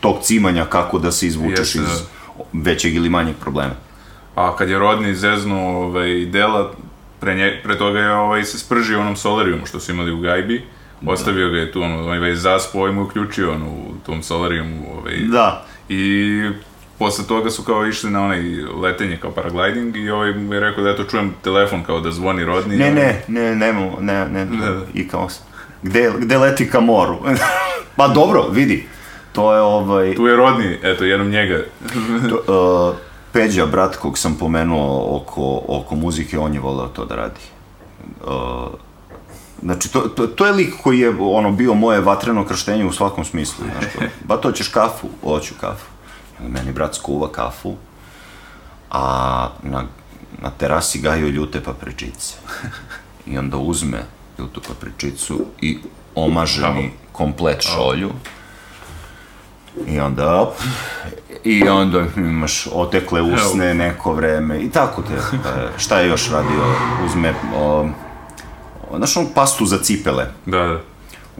tog cimanja kako da se izvučeš
Jeste,
iz
da.
većeg ili manjeg problema.
A kad je rodni zeznuo ovaj, dela, pre, nje, pre toga je ovaj, se spržio onom solarijumu što su imali u gajbi, ostavio ga je tu, ono, ovaj, zaspo, ovaj mu uključio ono, u tom solarijumu, ovaj,
Da.
I posle toga su kao išli na onaj letenje kao paragliding i ovaj mi je rekao da eto čujem telefon kao da zvoni rodni.
Ne, ne, ne, ne, ne, ne,
Da, da.
i kao se. Gde, gde leti ka moru? pa dobro, vidi. To je ovaj...
Tu je rodni, eto, jednom njega.
To, uh, Peđa, brat kog sam pomenuo oko, oko muzike, on je voleo to da radi. Uh, znači, to, to, to je lik koji je ono bio moje vatreno krštenje u svakom smislu. Znaš, to, ba to ćeš kafu? Hoću kafu. Meni brat skuva kafu, a na, na terasi gaju ljute papričice. I onda uzme ljutu papričicu i omaže mi komplet šolju. I onda, op, i onda imaš otekle usne neko vreme i tako te, e, šta je još radio, uzme, o, znaš on pastu za cipele,
Da, da.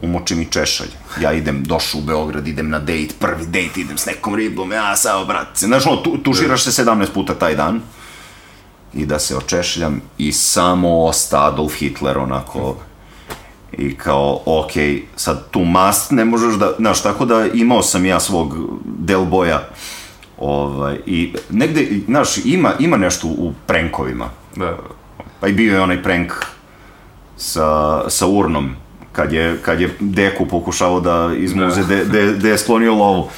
Umoči mi češalj, ja idem, došao u Beograd, idem na dejt, prvi dejt, idem s nekom ribom, ja sao, brate, znaš ono, tu, tužiraš se 17 puta taj dan, i da se očešljam i samo osta Adolf Hitler onako i kao, ok, sad tu mast ne možeš da, znaš, tako da imao sam ja svog Del Boja, ovaj, i negde, znaš, ima, ima nešto u prankovima,
da.
pa i bio je onaj prank sa, sa urnom, kad je, kad je Deku pokušao da izmuze de, de, de je sklonio lovu.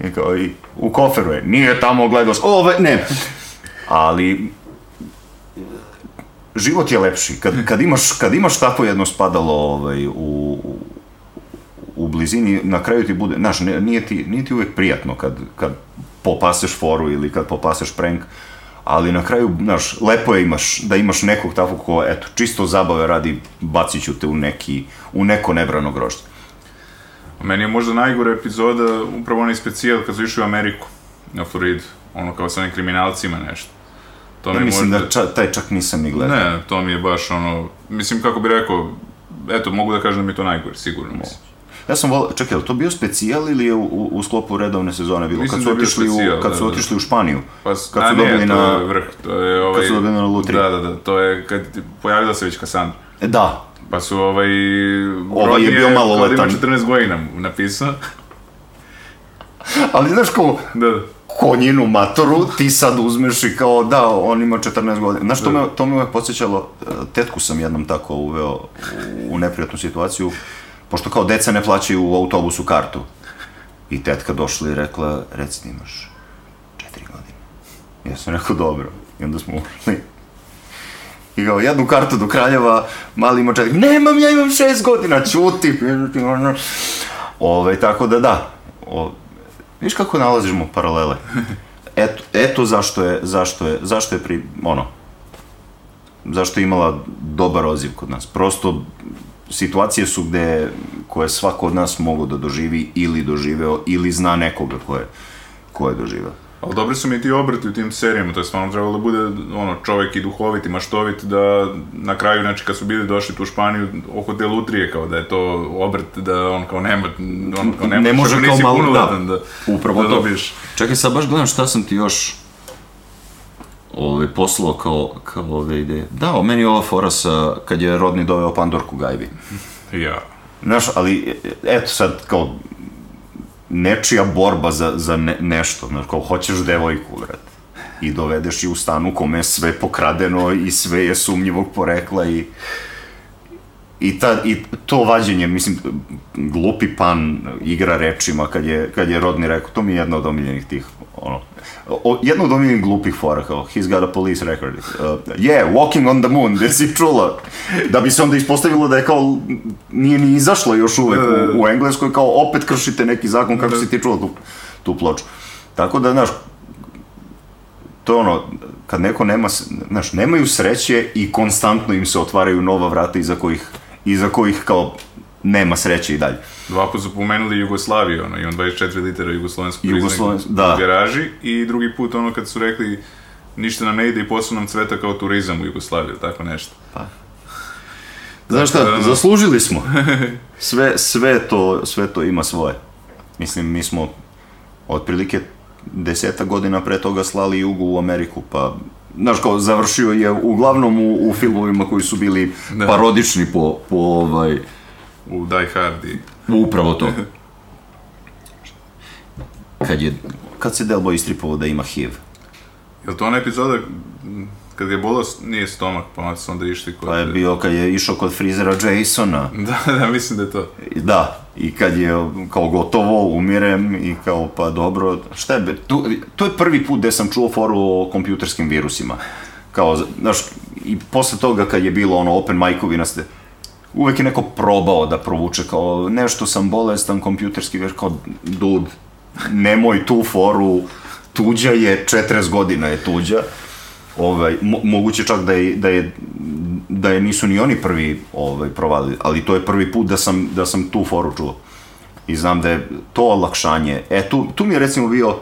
I kao, i, u koferu je, nije tamo gledao, ove, ne. Ali, život je lepši. Kad, kad, imaš, kad imaš tako jedno spadalo ovaj, u, u, blizini, na kraju ti bude, znaš, nije ti, nije ti uvek prijatno kad, kad popaseš foru ili kad popaseš prank, ali na kraju, znaš, lepo je imaš, da imaš nekog takvog ko, eto, čisto zabave radi, bacit ću te u neki, u neko nebrano grožđe.
Meni je možda najgore epizoda upravo onaj specijal kad su išli u Ameriku, na Floridu. Ono kao sa onim kriminalcima nešto. To
Ja
mi
mislim
možda-
da ča, taj čak nisam ni gledao.
Ne, to mi je baš ono, mislim kako bi rekao, eto, mogu da kažem da mi je to najgore, sigurno mislim.
Ja sam volao, čekaj, to bio specijal ili je u, u, u sklopu redovne sezone bilo?
Mislim
kad
da
su
je bio
otišli,
specijal,
u, kad
da,
su
da.
otišli u Španiju.
Pa,
Kad
a
su
ne,
dobili
to
na-
je vrh, to je ovaj...
su dobili na lutriji.
Da, da, da, to je kad pojavila se već Cassandra.
E, da,
Pa su ovaj...
Ovaj je bio maloletan.
kao da Ima 14 godina napisao.
ali znaš kao,
Da, da.
konjinu matoru, ti sad uzmeš i kao, da, on ima 14 godina. Znaš, to me, to me uvek podsjećalo, e, tetku sam jednom tako uveo u neprijatnu situaciju, pošto kao deca ne plaćaju u autobusu kartu. I tetka došla i rekla, reci imaš 4 godine. Ja sam rekao, dobro. I onda smo ušli. I kao, jednu kartu do Kraljeva, mali ima četiri, nemam, ja imam šest godina, čuti. Ove, tako da da, o, viš kako nalazimo paralele. Eto, eto zašto je, zašto je, zašto je pri, ono, zašto je imala dobar odziv kod nas. Prosto, situacije su gde, koje svako od nas mogu da doživi ili doživeo, ili zna nekoga ko je, ko je doživeo.
Ali dobri su mi ti obrti u tim serijama, to je stvarno trebalo da bude ono, čovjek i duhovit i maštovit, da na kraju, znači kad su bili došli tu u Španiju, oko te lutrije, kao da je to obrt, da on kao nema, on kao nema,
Ne može kao malo- da.
da,
Upravo
da
to.
dobiješ.
Čekaj, sad baš gledam šta sam ti još ovaj, poslao kao, kao ove ideje. Da, o meni je ova fora sa, kad je Rodni doveo Pandorku Gajbi.
Ja.
Znaš, ali, eto sad, kao, nečija borba za, za ne, nešto, znaš, kao, hoćeš devojku, vrat. I dovedeš je u stan u kome je sve pokradeno i sve je sumnjivog porekla i... I, ta, I to vađenje, mislim, glupi pan igra rečima kad je, kad je Rodni rekao, to mi je jedna od omiljenih tih, ono, o, jedna od omiljenih glupih fora, kao, he's got a police record. Uh, yeah, walking on the moon, gde si čula? Da bi se onda ispostavilo da je kao, nije ni izašlo još uvek u, u Engleskoj, kao opet kršite neki zakon kako si ti čula tu, tu ploču. Tako da, znaš, to je ono, kad neko nema, znaš, nemaju sreće i konstantno im se otvaraju nova vrata iza kojih, iza kojih kao nema sreće i dalje.
Dva put su pomenuli Jugoslaviju, ono, imam 24 litara jugoslovenskog
Jugosloven- da.
u garaži i drugi put ono kad su rekli ništa nam ne ide i posao nam cveta kao turizam u Jugoslaviju, tako nešto.
Znaš
da,
šta,
da.
zaslužili smo. Sve, sve, to, sve to ima svoje. Mislim, mi smo otprilike deseta godina pre toga slali jugu u Ameriku, pa Znaš, kao, završio je uglavnom u, u filmovima koji su bili
Da.
parodični po, po ovaj,
U Die Hard i...
upravo to. Kad je, kad se Delbo istripovao da ima HIV.
Jel to ona epizoda kad je bolao, nije stomak, pa onda su onda išli kod...
Pa je bio kad je išao kod frizera Jasona.
Da, da, mislim da je to.
Da, i kad je kao gotovo, umirem i kao pa dobro, šta je be, tu, to je prvi put gde sam čuo foru o kompjuterskim virusima. Kao, znaš, i posle toga kad je bilo ono open majkovi na ste, uvek je neko probao da provuče kao nešto sam bolestan, kompjuterski virus, kao dude, nemoj tu foru, tuđa je, 40 godina je tuđa. Ovaj, mo, moguće čak da je, da je da je nisu ni oni prvi ovaj, provalili, ali to je prvi put da sam, da sam tu foru čuo. I znam da je to olakšanje. E, tu, tu mi je recimo bio uh,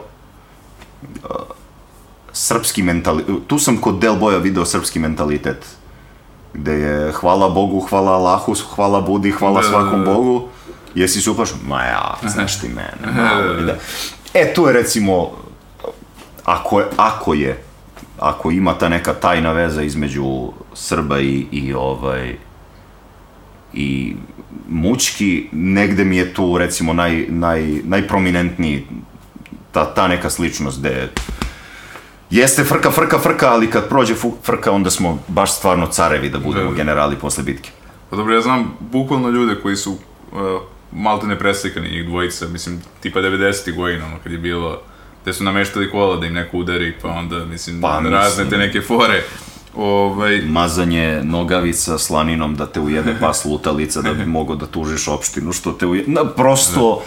srpski mentalitet. Tu sam kod Del Boja video srpski mentalitet. Gde je hvala Bogu, hvala Allahu, hvala Budi, hvala
Da, da,
svakom
da.
Bogu. Jesi se uplašao? Ma ja, znaš ti mene. malo i da. E, tu je recimo, ako je, ako je, ako ima ta neka tajna veza između Srba i, i ovaj, i mučki, negde mi je tu recimo naj, naj, najprominentniji ta, ta neka sličnost gde jeste frka, frka, frka, ali kad prođe frka onda smo baš stvarno carevi da budemo
Da, da.
generali posle bitke.
Pa dobro, ja znam bukvalno ljude koji su uh, malte ne preslikani, njih dvojica, mislim, tipa 90. godina, ono, kad je bilo, gde su nameštali kola da im neko udari, pa onda, mislim,
Pa,
razne
mislim.
te neke fore. Ovaj,
Mazanje nogavica slaninom da te ujede pas lutalica da bi mogao da tužiš opštinu što te ujede. Na, prosto...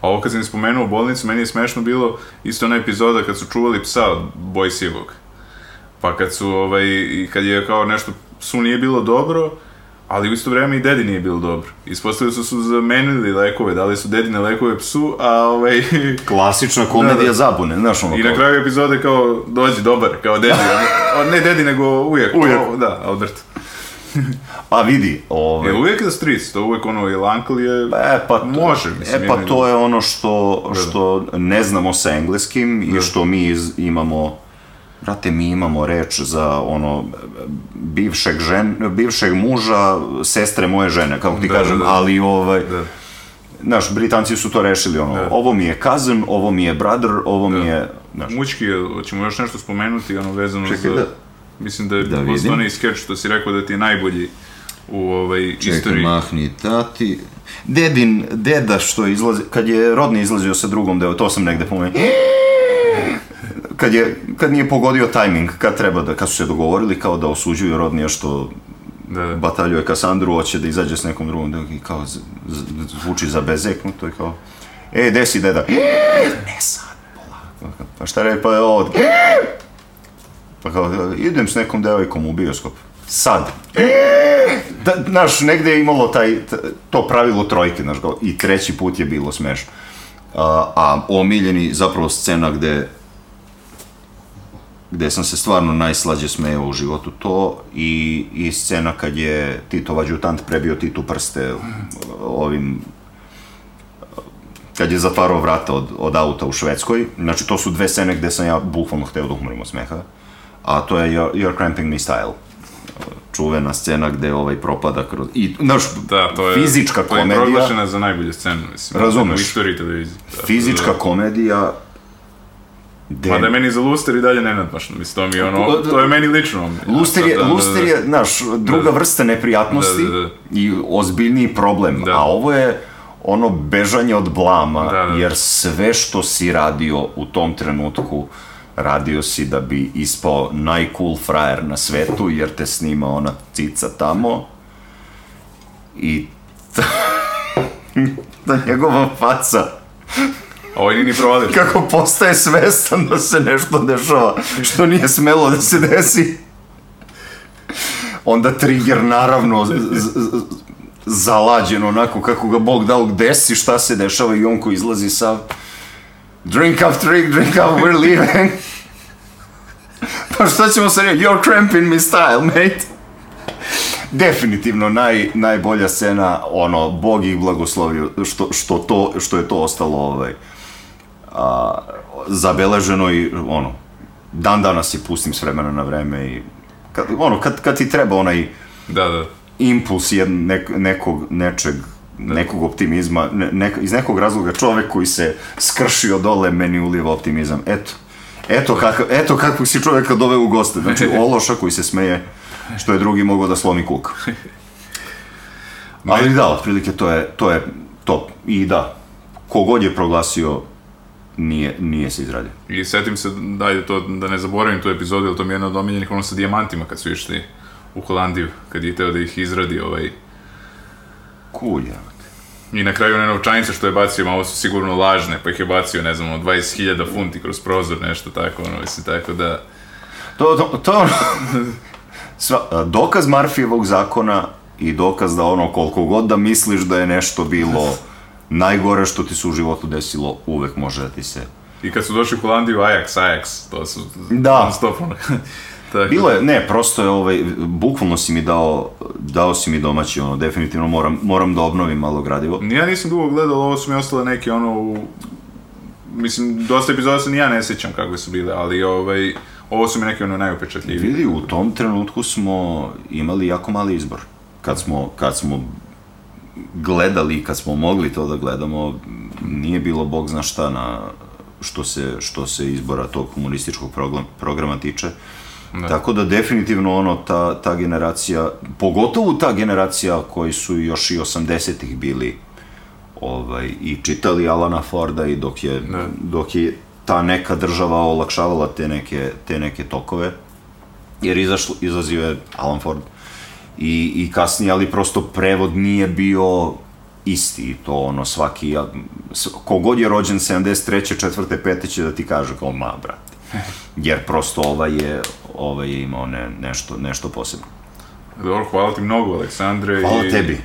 A ovo kad sam spomenuo bolnicu, meni je smešno bilo isto ona epizoda kad su čuvali psa od Bojsijevog. Pa kad su, ovaj, kad je kao nešto, psu nije bilo dobro, Ali u isto vrijeme i dedi nije bilo dobro. Ispostavili su su zamenili lekove, dali su dedine lekove psu, a ovaj...
Klasična komedija
Da, da.
zabune, znaš ono
I na
kao-
kraju epizode kao, dođi dobar, kao dedi. ono, ne dedi, nego uvijek.
Uvijek.
O, da, Albert.
Pa vidi, ovaj...
Je uvijek the streets, to uvijek ono, ili uncle je...
E pa, to-
Može, mislim,
E pa to je ono što,
Da, da.
što ne znamo sa engleskim i što mi iz- imamo Brate, mi imamo reč za ono bivšeg, žen, bivšeg muža, sestre moje žene, kako ti
Da,
kažem,
da, da.
ali ovaj,
Da.
znaš, Britanci su to rešili, ono,
Da.
ovo mi je cousin, ovo mi je brother, ovo mi je, znaš,
Mučki je, hoćemo još nešto spomenuti, ono vezano
Čekaj
za...
da-
Mislim da je
da
da
vidim.
onaj skeč što si rekao da ti je najbolji u ovaj
Čekaj,
istoriji.
mahni tati. Dedin, deda što izlazi, kad je rodni izlazio sa drugom deo, to sam negde pomenuo. Kad, je, kad nije pogodio tajming, kad treba da, kad su se dogovorili kao da osuđuju rodnija što
Da, da.
bataljuje Kasandru, hoće da izađe s nekom drugom, da i kao z- z- zvuči za bezeknuto i kao, e, gde si deda? Ne sad, polako. Pa šta re, pa je ovo, pa kao, idem s nekom devojkom u bioskop. Sad. Da, znaš, negde je imalo taj, to pravilo trojke, znaš, i treći put je bilo smešno. A, a omiljeni, zapravo scena gde gde sam se stvarno najslađe smejao u životu to i, i scena kad je Titov adjutant prebio Titu prste ovim kad je zatvarao vrata od, od auta u Švedskoj. Znači, to su dve scene gde sam ja bukvalno hteo da umrem od smeha. A to je You're, You're Cramping Me Style. Čuvena scena gde ovaj propada kroz... I, znaš,
Da, to je...
fizička
to je
komedija.
proglašena za najbolju scenu, mislim.
Razumeš.
U istoriji televizije. Da,
Fizička
da.
komedija... Gde...
Mada je meni za Luster i dalje nenadmašno, mislim, to mi je ono, to je meni lično.
Luster je,
Da, da, da,
Luster je, znaš, druga
Da.
vrsta neprijatnosti
Da, da, da.
i ozbiljniji problem,
Da.
a ovo je ono bežanje od blama,
Da, da.
jer sve što si radio u tom trenutku, radio si da bi ispao najcool frajer na svetu, jer te snima ona cica tamo i ta, ta njegova faca
Ovo nije ni provalio.
kako postaje svestan da se nešto dešava što nije smelo da se desi. Onda trigger naravno zalađen onako kako ga Bog dao gde si, šta se dešava i on ko izlazi sav drink up, drink, drink up, we're leaving. pa šta ćemo sad reći? You're cramping me style, mate. Definitivno naj, najbolja scena, ono, Bog ih blagoslovio što, što, to, što je to ostalo ovaj, a, zabeleženo i ono, dan danas je pustim s vremena na vreme i kad, ono, kad, kad ti treba onaj
Da, da.
impuls jed, nek, nekog, nečeg, nekog optimizma, ne, nek, iz nekog razloga čovek koji se skršio dole meni uliva optimizam. Eto, eto, kakav, eto kakvog si čoveka doveo u goste. Znači, ološa koji se smeje što je drugi mogao da slomi kuk. Ali da, otprilike to je, to je to. I da, kogod je proglasio, nije, nije se izradio.
I setim se, dajde to, da ne zaboravim tu epizodu, jer to mi je jedna od omiljenih, ono sa dijamantima kad su išli u Holandiju, kad je teo da ih izradi ovaj...
Kulja.
I na kraju one novčanice što je bacio, ma ovo su sigurno lažne, pa ih je bacio, ne znam, ono, 20.000 funti kroz prozor, nešto tako, ono, mislim, tako da...
To, to, to sva, dokaz Marfijevog zakona i dokaz da ono koliko god da misliš da je nešto bilo najgore što ti se u životu desilo, uvek može da ti se...
I kad su došli u Holandiju, Ajax, Ajax, to su...
Da.
Non stop, ono. tako,
Bilo je, ne, prosto je ovaj, bukvalno si mi dao, dao si mi domaći, ono, definitivno moram, moram da obnovim malo gradivo.
Ja nisam dugo gledao, ovo su mi ostale neke, ono, u... Mislim, dosta epizoda se ni ja ne sjećam kakve su bile, ali ovaj, ovo su mi neke ono najupečatljivije.
Vidi, u tom trenutku smo imali jako mali izbor. Kad smo, kad smo gledali, kad smo mogli to da gledamo, nije bilo bog zna šta na što se, što se izbora tog komunističkog program, programa tiče.
Da.
Tako da definitivno ono, ta, ta generacija, pogotovo ta generacija koji su još i 80-ih bili ovaj, i čitali Alana Forda i dok je,
Da.
dok je ta neka država olakšavala te neke, te neke tokove, jer izašlo, izlazio je Alan Ford i, i kasnije, ali prosto prevod nije bio isti, to ono svaki, kogod je rođen 73. četvrte, pete će da ti kaže kao ma, brate. Jer prosto ovaj je, ovaj je imao ne, nešto, nešto posebno.
Dobro, hvala ti mnogo, Aleksandre.
Hvala
i
tebi.